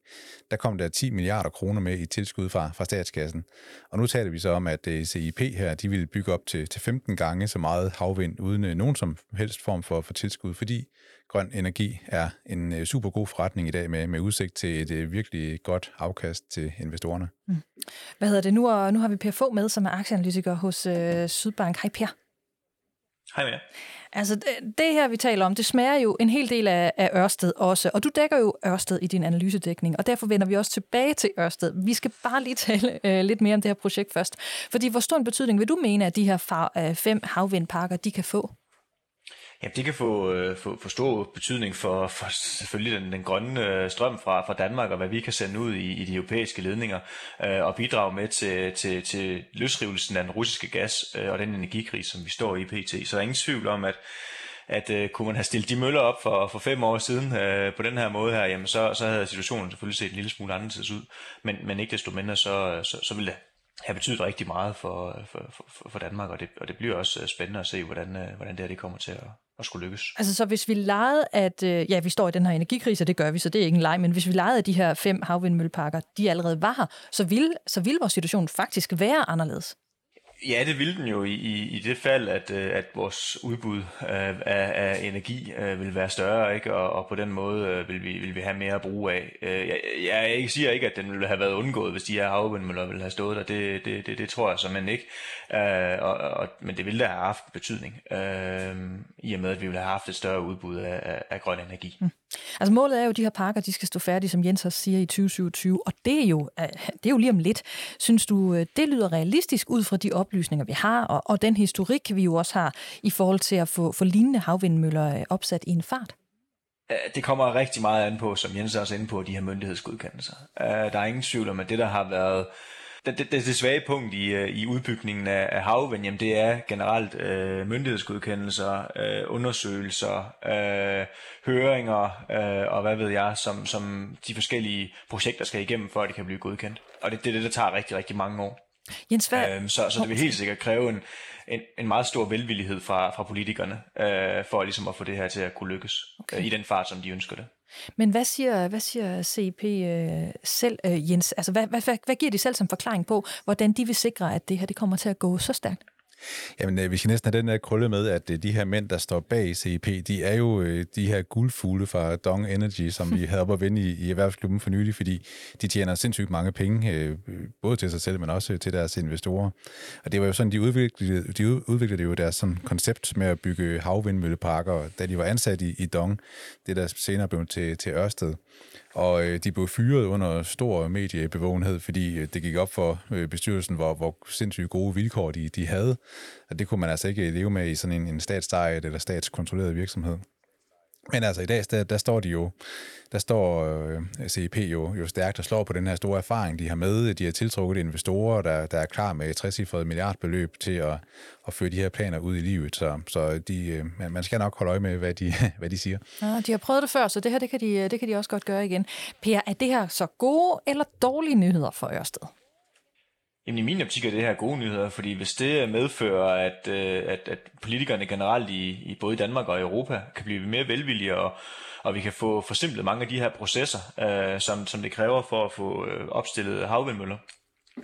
der kom der 10 milliarder kroner med i tilskud fra, fra statskassen. Og nu taler vi så om, at øh, CIP her, de vil bygge op til, til 15 gange så meget havvind, uden øh, nogen som helst form for, for tilskud, fordi grøn energi er en øh, super god forretning i dag med, med udsigt til et virkelig godt afkast til investorerne. Mm. Hvad hedder det? Nu, og, nu har vi Per Få med, som er aktieanalytiker hos øh, Sydbank. Hej Per. Hej med Altså det, det her, vi taler om, det smager jo en hel del af, af Ørsted også, og du dækker jo Ørsted i din analysedækning, og derfor vender vi også tilbage til Ørsted. Vi skal bare lige tale øh, lidt mere om det her projekt først, fordi hvor stor en betydning vil du mene, at de her far, øh, fem havvindparker, de kan få? Ja, det kan få, øh, få, få stor betydning for, for selvfølgelig den, den grønne øh, strøm fra, fra Danmark, og hvad vi kan sende ud i, i de europæiske ledninger, øh, og bidrage med til, til, til løsrivelsen af den russiske gas øh, og den energikrise, som vi står i pt. Så der er ingen tvivl om, at at øh, kunne man have stillet de møller op for, for fem år siden øh, på den her måde her, jamen så, så havde situationen selvfølgelig set en lille smule anderledes ud. Men, men ikke desto mindre, så, så, så ville det har betydet rigtig meget for, for, for, for Danmark, og det, og det bliver også øh, spændende at se, hvordan, øh, hvordan det her det kommer til at, at skulle lykkes. Altså så hvis vi legede, at øh, ja, vi står i den her energikrise, det gør vi, så det er ikke en leg, men hvis vi legede, at de her fem havvindmølleparker, de allerede var her, så ville, så ville vores situation faktisk være anderledes. Ja, det vil den jo i, i, i det fald, at, øh, at vores udbud af, af energi øh, vil være større, ikke? Og, og på den måde øh, vil, vi, vil vi have mere at bruge af. Øh, jeg, jeg, jeg siger ikke, at den ville have været undgået, hvis de her havvindmøller ville have stået der. Det, det, det, det tror jeg simpelthen ikke. Øh, og, og, men det ville da have haft betydning, i og med, at vi ville have haft et større udbud af, af, af grøn energi. Mm. Altså målet er jo, at de her parker de skal stå færdige, som Jens også siger, i 2027, og det er, jo, det er jo lige om lidt. Synes du, det lyder realistisk ud fra de oplysninger, vi har, og, og den historik, vi jo også har i forhold til at få, få lignende havvindmøller øh, opsat i en fart? Det kommer rigtig meget an på, som Jens også er inde på, de her myndighedsgodkendelser. Øh, der er ingen tvivl om, at det, der har været det, det, det, svage punkt i, øh, i udbygningen af, af havvind, jamen det er generelt øh, myndighedsgodkendelser, øh, undersøgelser, øh, høringer øh, og hvad ved jeg, som, som de forskellige projekter skal igennem, for at det kan blive godkendt. Og det, det er det, der tager rigtig, rigtig mange år. Jens, hvad... øhm, så, så det vil helt sikkert kræve en, en, en meget stor velvillighed fra, fra politikerne, øh, for ligesom at få det her til at kunne lykkes okay. øh, i den fart, som de ønsker det. Men hvad siger, hvad siger CIP øh, selv, øh, Jens? Altså, hvad, hvad, hvad, hvad giver de selv som forklaring på, hvordan de vil sikre, at det her det kommer til at gå så stærkt? Jamen, øh, vi skal næsten have den der krølle med, at øh, de her mænd, der står bag CIP, de er jo øh, de her guldfugle fra Dong Energy, som vi <laughs> havde op at vinde i, i erhvervsklubben for nylig, fordi de tjener sindssygt mange penge, både til sig selv, men også til deres investorer. Og det var jo sådan, de udviklede, de udviklede jo deres sådan, koncept med at bygge havvindmølleparker, da de var ansat i, i Dong, det der senere blev til, til Ørsted. Og øh, de blev fyret under stor mediebevågenhed, fordi øh, det gik op for øh, bestyrelsen, hvor, hvor sindssygt gode vilkår de, de havde. Og det kunne man altså ikke leve med i sådan en, en statsdejet eller statskontrolleret virksomhed. Men altså i dag, der, der står de jo, der står øh, CEP jo, jo stærkt og slår på den her store erfaring, de har med. De har tiltrukket investorer, der, der er klar med et 60 milliardbeløb til at, at føre de her planer ud i livet. Så, så de, øh, man skal nok holde øje med, hvad de, <laughs> hvad de siger. Ja, de har prøvet det før, så det her det kan, de, øh, det kan de også godt gøre igen. Per, er det her så gode eller dårlige nyheder for Ørsted? Jamen i min optik er det her gode nyheder, fordi hvis det medfører, at, øh, at, at politikerne generelt i, i både Danmark og Europa kan blive mere velvillige, og, og vi kan få forsimplet mange af de her processer, øh, som, som det kræver for at få øh, opstillet havvindmøller,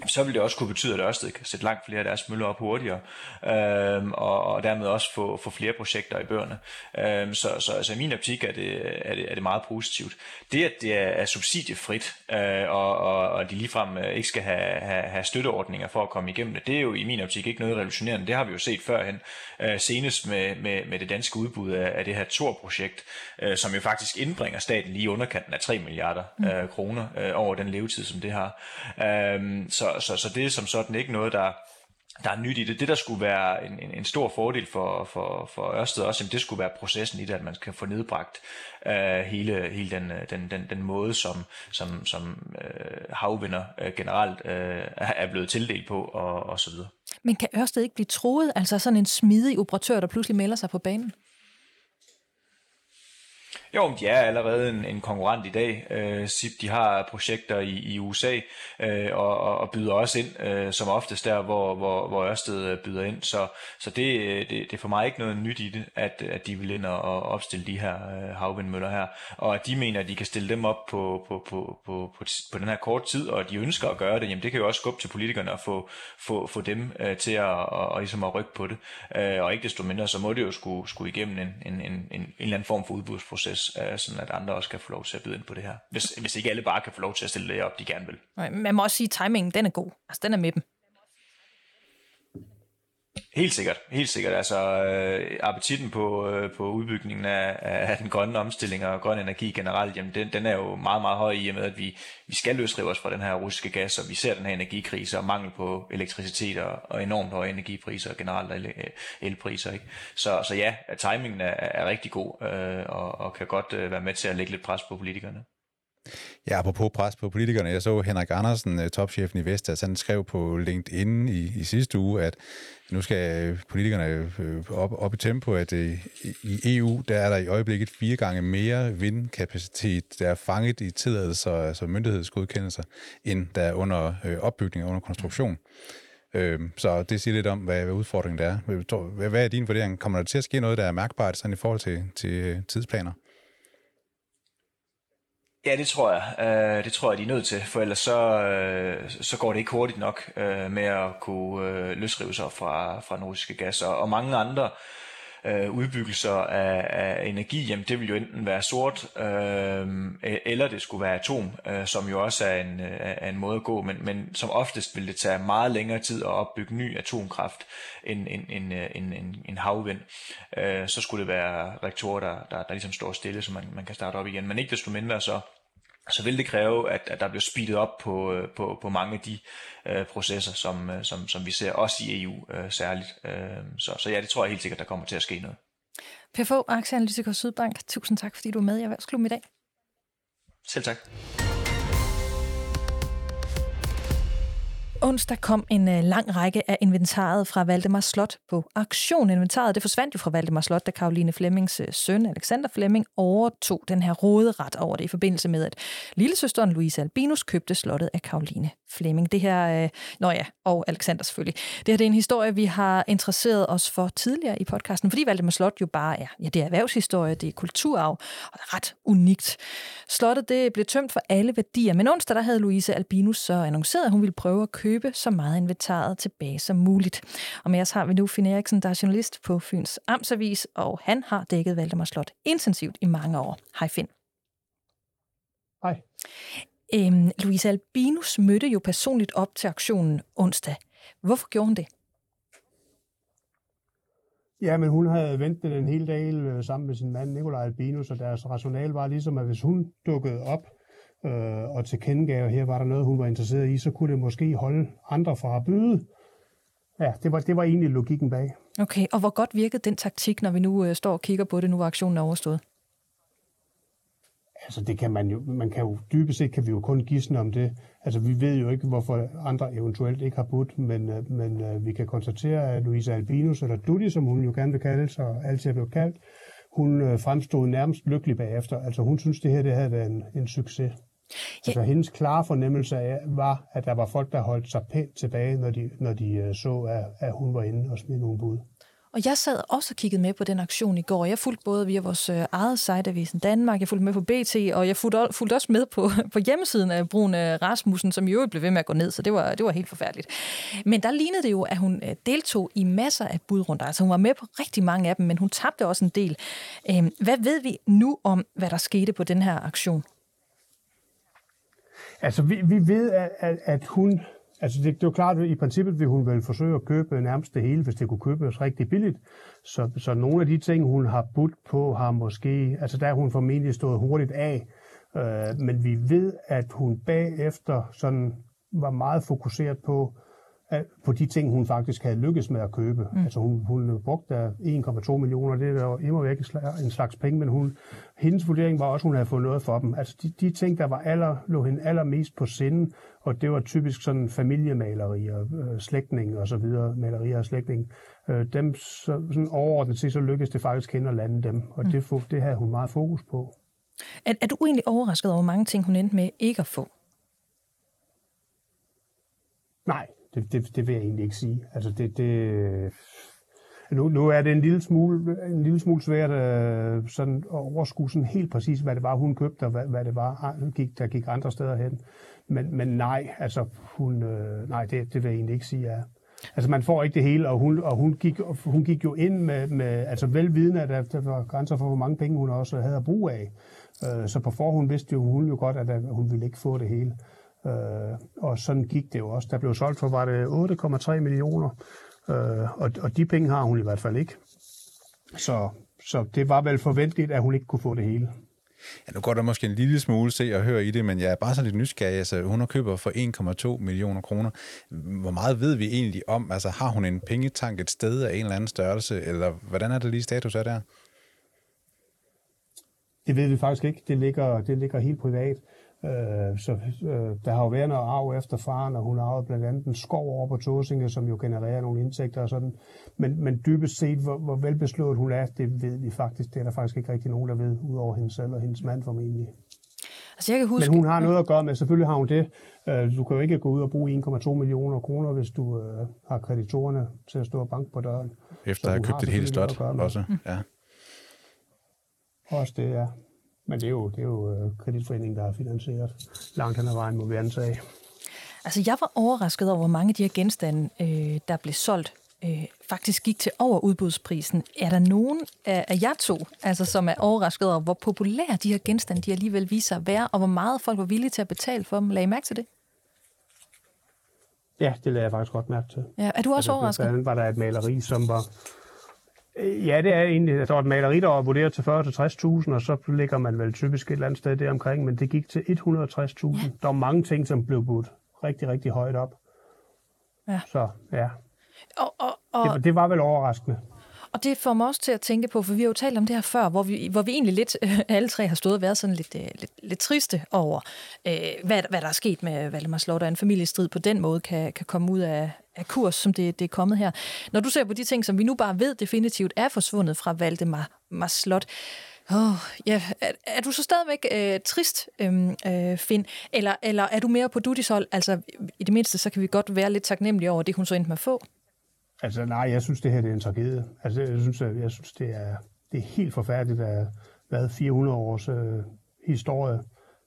så vil det også kunne betyde, at Ørsted kan sætte langt flere af deres møller op hurtigere, øhm, og, og dermed også få, få flere projekter i bøgerne. Øhm, så, så altså, i min optik er det, er, det, er det meget positivt. Det, at det er, er subsidiefrit, øh, og, og, og de ligefrem øh, ikke skal have, have, have støtteordninger for at komme igennem det, det er jo i min optik ikke noget revolutionerende. Det har vi jo set førhen, øh, senest med, med, med det danske udbud af, af det her Tor-projekt, øh, som jo faktisk indbringer staten lige underkanten af 3 milliarder øh, kroner øh, over den levetid, som det har. Øh, så, så, så det er som sådan ikke noget, der, der er nyt i det. Det, der skulle være en, en, en stor fordel for, for, for Ørsted også, jamen, det skulle være processen i det, at man kan få nedbragt øh, hele, hele den, øh, den, den, den måde, som, som, som øh, havvinder øh, generelt øh, er blevet tildelt på, og, og så videre. Men kan Ørsted ikke blive troet? Altså sådan en smidig operatør, der pludselig melder sig på banen? Jo, de er allerede en, en konkurrent i dag. Øh, SIP de har projekter i, i USA øh, og, og byder også ind, øh, som oftest der, hvor, hvor, hvor Ørsted øh, byder ind. Så, så det, øh, det, det er for mig ikke noget nyt i det, at, at de vil ind og opstille de her øh, havvindmøller her. Og at de mener, at de kan stille dem op på, på, på, på, på, på den her kort tid, og at de ønsker at gøre det, jamen det kan jo også skubbe til politikerne at få, få, få dem øh, til at, og, og ligesom at rykke på det. Øh, og ikke desto mindre, så må det jo skulle, skulle igennem en, en, en, en, en eller anden form for udbudsproces gratis, øh, sådan at andre også kan få lov til at byde ind på det her. Hvis, hvis ikke alle bare kan få lov til at stille det op, de gerne vil. Nej, man må også sige, at timingen den er god. Altså, den er med dem. Helt sikkert, helt sikkert. Altså øh, appetitten på, øh, på udbygningen af, af den grønne omstilling og grøn energi generelt, jamen den, den er jo meget, meget høj i og med, at vi, vi skal løsrive os fra den her russiske gas, og vi ser den her energikrise og mangel på elektricitet og, og enormt høje energipriser og generelt el, øh, elpriser. Ikke? Så, så ja, timingen er, er rigtig god øh, og, og kan godt øh, være med til at lægge lidt pres på politikerne. Ja, apropos pres på politikerne. Jeg så Henrik Andersen, øh, topchefen i Vestas, han skrev på LinkedIn i, i sidste uge, at nu skal øh, politikerne øh, op, op i tempo, at i EU, der er der i øjeblikket fire gange mere vindkapacitet, der er fanget i tilladelser, altså myndighedsgodkendelser, end der er under opbygning og under konstruktion. Øhm, så det siger lidt om, hvad, hvad udfordringen er. Hvad er din vurdering? Kommer der til at ske noget, der er mærkbart sådan i forhold til, til tidsplaner? Ja, det tror jeg. Uh, det tror jeg, de er nødt til, for ellers så, øh, så går det ikke hurtigt nok uh, med at kunne uh, løsrive sig fra, fra nordiske gas. Og, og mange andre øh, udbyggelser af, af energi, jamen det vil jo enten være sort, øh, eller det skulle være atom, øh, som jo også er en, øh, er en måde at gå, men, men som oftest vil det tage meget længere tid at opbygge ny atomkraft end en, en, øh, en, en, en havvind. Øh, så skulle det være rektorer, der, der, der ligesom står stille, så man, man kan starte op igen. Men ikke desto mindre så så vil det kræve, at, at der bliver speedet op på, øh, på, på mange af de uh, processer, som, uh, som, som vi ser også i EU uh, særligt. Uh, så, så ja, det tror jeg helt sikkert, der kommer til at ske noget. Fogh, aktieanalytiker Sydbank. Tusind tak, fordi du er med i Erhvervsklubben i dag. Selv tak. Onsdag kom en øh, lang række af inventaret fra Valdemar Slot på aktion. Inventaret det forsvandt jo fra Valdemar Slot, da Karoline Flemmings øh, søn, Alexander Flemming, overtog den her råderet over det i forbindelse med, at lillesøsteren Louise Albinus købte slottet af Karoline Flemming. Det her, øh, nå ja, og Alexander selvfølgelig. Det her det er en historie, vi har interesseret os for tidligere i podcasten, fordi Valdemar Slot jo bare er, ja, det er erhvervshistorie, det er kulturarv, og det er ret unikt. Slottet det blev tømt for alle værdier, men onsdag der havde Louise Albinus så annonceret, at hun ville prøve at købe købe så meget inventaret tilbage som muligt. Og med os har vi nu Finn Eriksen, der er journalist på Fyns Amtsavis, og han har dækket Valdemar Slot intensivt i mange år. Hej Finn. Hej. Øhm, Louise Albinus mødte jo personligt op til aktionen onsdag. Hvorfor gjorde hun det? Ja, men hun havde ventet en hel dag øh, sammen med sin mand Nikolaj Albinus, og deres rationale var ligesom, at hvis hun dukkede op, øh, og tilkendegav, at her var der noget, hun var interesseret i, så kunne det måske holde andre fra at byde. Ja, det var, det var egentlig logikken bag. Okay, og hvor godt virkede den taktik, når vi nu øh, står og kigger på det, nu hvor aktionen er overstået? Altså det kan man jo, man kan jo dybest set kan vi jo kun gisne om det. Altså vi ved jo ikke, hvorfor andre eventuelt ikke har budt, men, øh, men uh, vi kan konstatere, at Louisa Albinus, eller Dudi, som hun jo gerne vil kalde sig, og altid er blevet kaldt, hun uh, fremstod nærmest lykkelig bagefter. Altså hun synes, det her det havde været en, en succes. Ja. Altså hendes klare fornemmelse af, var, at der var folk, der holdt sig pænt tilbage, når de, når de uh, så, at, at hun var inde og smed nogle bud. Og jeg sad også og kiggede med på den aktion i går. Jeg fulgte både via vores øh, eget site, Avisen Danmark, jeg fulgte med på BT, og jeg fulgte, også med på, <laughs> på hjemmesiden af Brune Rasmussen, som i øvrigt blev ved med at gå ned, så det var, det var helt forfærdeligt. Men der lignede det jo, at hun øh, deltog i masser af budrunder. Altså hun var med på rigtig mange af dem, men hun tabte også en del. Øhm, hvad ved vi nu om, hvad der skete på den her aktion? Altså, vi, vi ved, at, at, at hun Altså det, det er jo klart, at i princippet vil hun vel forsøge at købe nærmest det hele, hvis det kunne købes rigtig billigt. Så, så nogle af de ting, hun har budt på, har måske, altså der hun formentlig stået hurtigt af. Øh, men vi ved, at hun bagefter sådan var meget fokuseret på, på de ting, hun faktisk havde lykkes med at købe. Mm. Altså hun, hun brugte 1,2 millioner, det er jo immer væk en slags penge, men hun, hendes vurdering var også, at hun havde fået noget for dem. Altså de, de ting, der var aller, lå hende allermest på sinden, og det var typisk sådan familiemalerier, øh, slægtning og så videre, malerier og slægtning. Øh, dem, så, sådan overordnet set, så lykkedes det faktisk hende at lande dem, og mm. det, det havde hun meget fokus på. Er, er du egentlig overrasket over mange ting, hun endte med ikke at få? Nej, det, det, det vil jeg egentlig ikke sige. Altså det, det, nu, nu er det en lille smule, en lille smule svært øh, sådan at overskue sådan helt præcis, hvad det var, hun købte, og hvad, hvad det var, gik, der gik andre steder hen. Men, men nej, altså hun, øh, nej, det, det vil jeg egentlig ikke sige, ja. Altså man får ikke det hele, og hun, og hun, gik, hun gik jo ind med, med altså velvidende, at der, der var grænser for, hvor mange penge hun også havde at bruge af. Øh, så på forhånd vidste jo hun jo godt, at hun ville ikke få det hele. Øh, og sådan gik det jo også. Der blev solgt for, var det 8,3 millioner, øh, og, og de penge har hun i hvert fald ikke. Så, så det var vel forventeligt, at hun ikke kunne få det hele. Ja, nu går der måske en lille smule se og høre i det, men jeg er bare sådan lidt nysgerrig. Altså, hun har køber for 1,2 millioner kroner. Hvor meget ved vi egentlig om? Altså, har hun en pengetank et sted af en eller anden størrelse, eller hvordan er det lige status af der? Det ved vi faktisk ikke. Det ligger, det ligger helt privat. Øh, så øh, der har jo været noget arv efter faren, og hun har arvet blandt andet en skov over på Tåsinge, som jo genererer nogle indtægter og sådan. Men, men dybest set, hvor, hvor velbeslået hun er, det ved vi faktisk. Det er der faktisk ikke rigtig nogen, der ved, udover hende selv og hendes mand formentlig. Altså, jeg kan huske... Men hun har noget at gøre med, selvfølgelig har hun det. Øh, du kan jo ikke gå ud og bruge 1,2 millioner kroner, hvis du øh, har kreditorerne til at stå og banke på døren. Efter at have købt et helt slot også, ja. Også det, ja. Men det er jo, det er jo øh, kreditforeningen, der har finansieret langt hen ad vejen, må vi antage. Altså, jeg var overrasket over, hvor mange af de her genstande, øh, der blev solgt, øh, faktisk gik til over udbudsprisen. Er der nogen af, af jer to, altså, som er overrasket over, hvor populære de her genstande de alligevel viser at være, og hvor meget folk var villige til at betale for dem? Lagde I mærke til det? Ja, det lagde jeg faktisk godt mærke til. Ja, er du også altså, overrasket? Blandt var der et maleri, som var Ja, det er egentlig. Var et maleri, der var vurderet til 40-60.000, og så ligger man vel typisk et eller andet sted der omkring, men det gik til 160.000. Der var mange ting, som blev budt rigtig, rigtig højt op. Ja. Så ja. Og, og, og... Det, det var vel overraskende. Og det får mig også til at tænke på, for vi har jo talt om det her før, hvor vi, hvor vi egentlig lidt, øh, <laughs> alle tre har stået og været sådan lidt, øh, lidt, lidt triste over, øh, hvad, hvad der er sket med Valdemar Slot, og en familiestrid på den måde kan, kan komme ud af, af kurs, som det, det er kommet her. Når du ser på de ting, som vi nu bare ved definitivt er forsvundet fra Valdemar Slot, Oh, ja. er, er du så stadigvæk øh, trist, øhm, øh, Finn? Eller, eller er du mere på Dudis hold? Altså, i det mindste, så kan vi godt være lidt taknemmelige over det, hun så endte med at få. Altså nej, jeg synes, det her det er en tragedie. Altså, jeg synes, jeg, jeg synes det, er, det er helt forfærdeligt, at hvad 400 års øh, historie,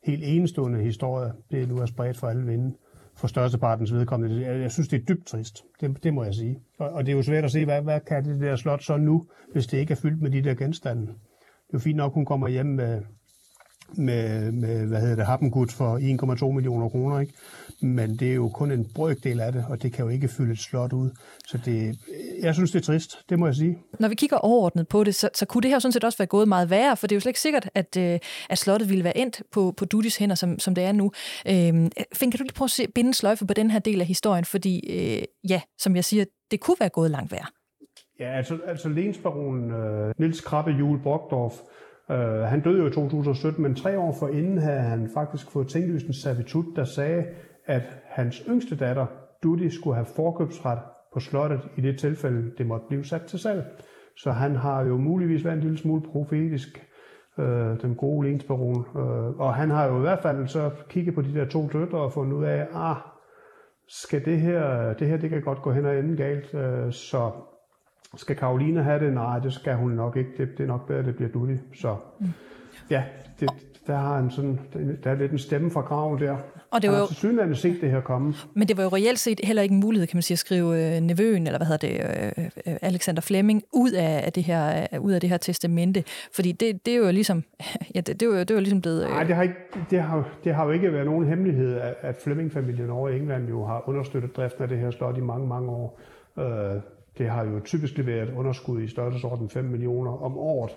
helt enestående historie, det nu er spredt for alle vinde, for størstepartens vedkommende. Jeg, jeg synes, det er dybt trist. Det, det må jeg sige. Og, og det er jo svært at se, hvad, hvad kan det der slot så nu, hvis det ikke er fyldt med de der genstande. Det er jo fint nok, hun kommer hjem med, med, med hvad hedder det, Happengud for 1,2 millioner kroner, ikke? Men det er jo kun en brøkdel af det, og det kan jo ikke fylde et slot ud. Så det, jeg synes, det er trist, det må jeg sige. Når vi kigger overordnet på det, så, så kunne det her sådan set også være gået meget værre, for det er jo slet ikke sikkert, at, øh, at slottet ville være endt på, på Dudis hænder, som, som det er nu. Øh, Finn, kan du lige prøve at se, binde en sløjfe på den her del af historien, fordi øh, ja, som jeg siger, det kunne være gået langt værre. Ja, altså, altså lensbaronen øh, Nils Krabbe Jule Brockdorf, Øh, han døde jo i 2017, men tre år forinden havde han faktisk fået tinglyst en servitut, der sagde, at hans yngste datter, Dudi, skulle have forkøbsret på slottet i det tilfælde, det måtte blive sat til salg. Så han har jo muligvis været en lille smule profetisk, øh, den gode lensbaron. Øh, og han har jo i hvert fald så kigget på de der to døtre og fundet ud af, ah, skal det her, det her det kan godt gå hen og ende galt, øh, så skal Karoline have det? Nej, det skal hun nok ikke. Det, det er nok bedre, at det bliver Dudi. Så mm. ja, det, der har han sådan, der er lidt en stemme fra graven der. Og det var jo... Han har set det her komme. Men det var jo reelt set heller ikke en mulighed, kan man sige, at skrive øh, nevøen, eller hvad hedder det, øh, øh, Alexander Fleming, ud af, af, det her, øh, ud af det her testamente. Fordi det, det er jo ligesom, <laughs> ja, det, det, er jo, det er jo ligesom blevet... Øh... Nej, det har, ikke, det, har, det har jo ikke været nogen hemmelighed, at, at Fleming-familien over i England jo har understøttet driften af det her slot i mange, mange år. Øh, det har jo typisk leveret underskud i størrelsesorden 5 millioner om året.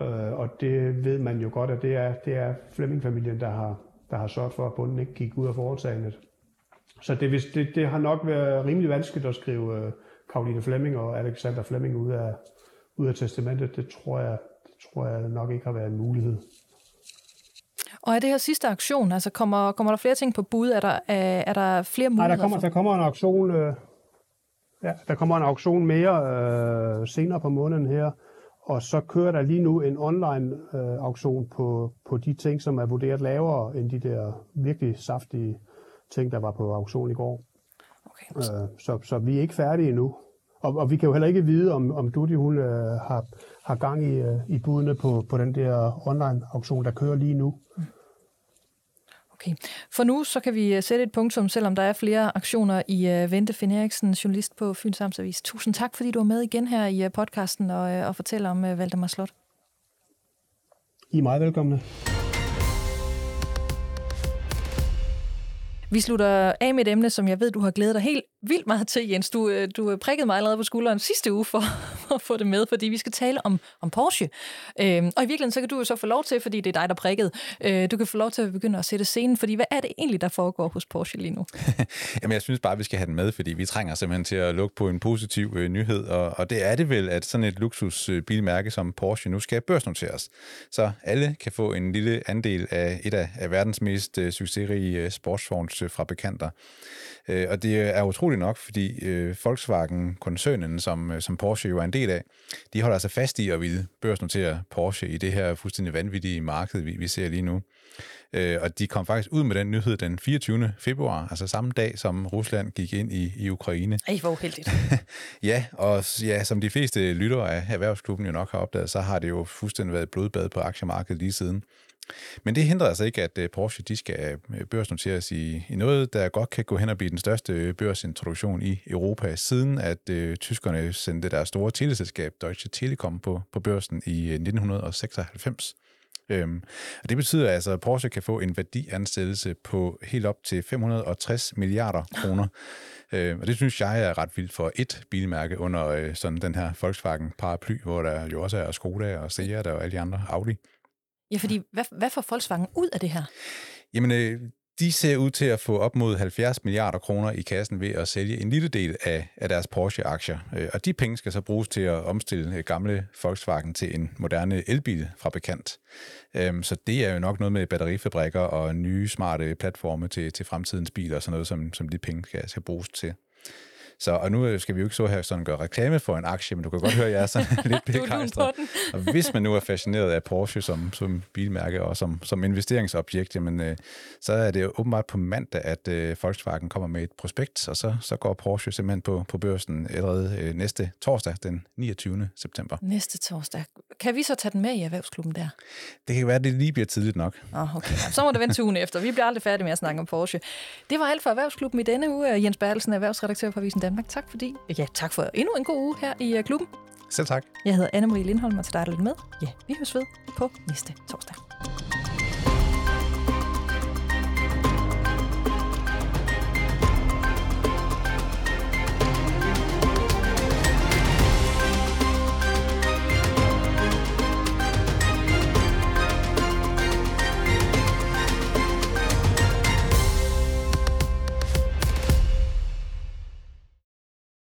Øh, og det ved man jo godt, at det er, det er Fleming-familien, der har, der har sørget for, at bunden ikke gik ud af foretagendet. Så det, det, det har nok været rimelig vanskeligt at skrive uh, Karoline Fleming og Alexander Fleming ud af, ud af testamentet. Det tror, jeg, det tror jeg nok ikke har været en mulighed. Og er det her sidste aktion, altså kommer, kommer der flere ting på bud? Er der, er, er der flere muligheder? Nej, der kommer, for? der kommer en auktion, øh, ja, der kommer en auktion mere øh, senere på måneden her, og så kører der lige nu en online øh, auktion på, på de ting, som er vurderet lavere end de der virkelig saftige ting, der var på auktion i går. Okay. Øh, så, så vi er ikke færdige endnu. Og, og vi kan jo heller ikke vide, om, om Dudi hun øh, har, har gang i, øh, i budene på, på den der online auktion, der kører lige nu. Mm. Okay. For nu så kan vi øh, sætte et punktum, selvom der er flere aktioner i uh, Vente Finn Eriksen, journalist på Fyns Amtsavis. Tusind tak, fordi du var med igen her i uh, podcasten og, og fortæller om Valdemar Slot. I er meget velkomne. Vi slutter af med et emne, som jeg ved, du har glædet dig helt vildt meget til, Jens. Du, øh, du øh, prikkede mig allerede på skulderen sidste uge for, <laughs> for at få det med, fordi vi skal tale om, om Porsche. Øhm, og i virkeligheden, så kan du jo så få lov til, fordi det er dig, der prikkede, øh, du kan få lov til at begynde at sætte scenen, fordi hvad er det egentlig, der foregår hos Porsche lige nu? <laughs> Jamen, jeg synes bare, vi skal have den med, fordi vi trænger simpelthen til at lukke på en positiv øh, nyhed, og, og det er det vel, at sådan et luksusbilmærke som Porsche nu skal børsnoteres, så alle kan få en lille andel af et af, af verdens mest øh, succesrige øh, sportsvogns Øh, og det er utroligt nok, fordi øh, Volkswagen-koncernen, som, øh, som Porsche jo er en del af, de holder sig fast i at ville børsnotere Porsche i det her fuldstændig vanvittige marked, vi, vi ser lige nu. Øh, og de kom faktisk ud med den nyhed den 24. februar, altså samme dag, som Rusland gik ind i, i Ukraine. Ej, hvor uheldigt. <laughs> ja, og ja, som de fleste lyttere af Erhvervsklubben jo nok har opdaget, så har det jo fuldstændig været blodbad på aktiemarkedet lige siden. Men det hindrer altså ikke, at øh, Porsche de skal øh, børsnoteres i, i noget, der godt kan gå hen og blive den største øh, børsintroduktion i Europa, siden at øh, tyskerne sendte deres store teleselskab Deutsche Telekom på, på børsen i 1996. Øhm, og det betyder altså, at Porsche kan få en værdiansættelse på helt op til 560 milliarder kroner. <laughs> øhm, og det synes jeg er ret vildt for et bilmærke under øh, sådan den her Volkswagen-paraply, hvor der jo også er Skoda og Seat og alle de andre Audi. Ja, fordi hvad, hvad får Volkswagen ud af det her? Jamen, øh, de ser ud til at få op mod 70 milliarder kroner i kassen ved at sælge en lille del af, af deres Porsche-aktier. Øh, og de penge skal så bruges til at omstille øh, gamle Volkswagen til en moderne elbil fra bekendt. Øhm, så det er jo nok noget med batterifabrikker og nye smarte platforme til, til fremtidens biler og sådan noget, som, som de penge skal, skal bruges til. Så, og nu øh, skal vi jo ikke så her sådan gøre reklame for en aktie, men du kan godt høre, at jeg er sådan <laughs> lidt begejstret. Og hvis man nu er fascineret af Porsche som, som bilmærke og som, som investeringsobjekt, jamen, øh, så er det jo åbenbart på mandag, at øh, Volkswagen kommer med et prospekt, og så, så går Porsche simpelthen på, på børsen allerede øh, næste torsdag, den 29. september. Næste torsdag. Kan vi så tage den med i erhvervsklubben der? Det kan være, at det lige bliver tidligt nok. Oh, okay. Så må det vente ugen efter. Vi bliver aldrig færdige med at snakke om Porsche. Det var alt for erhvervsklubben i denne uge. Jens Bertelsen, erhvervsredaktør på Avisen Danmark. Tak fordi, ja, tak for endnu en god uge her i uh, klubben. Selv tak. Jeg hedder Anne-Marie Lindholm, og til dig, der lidt med. Ja, vi høres ved på næste torsdag.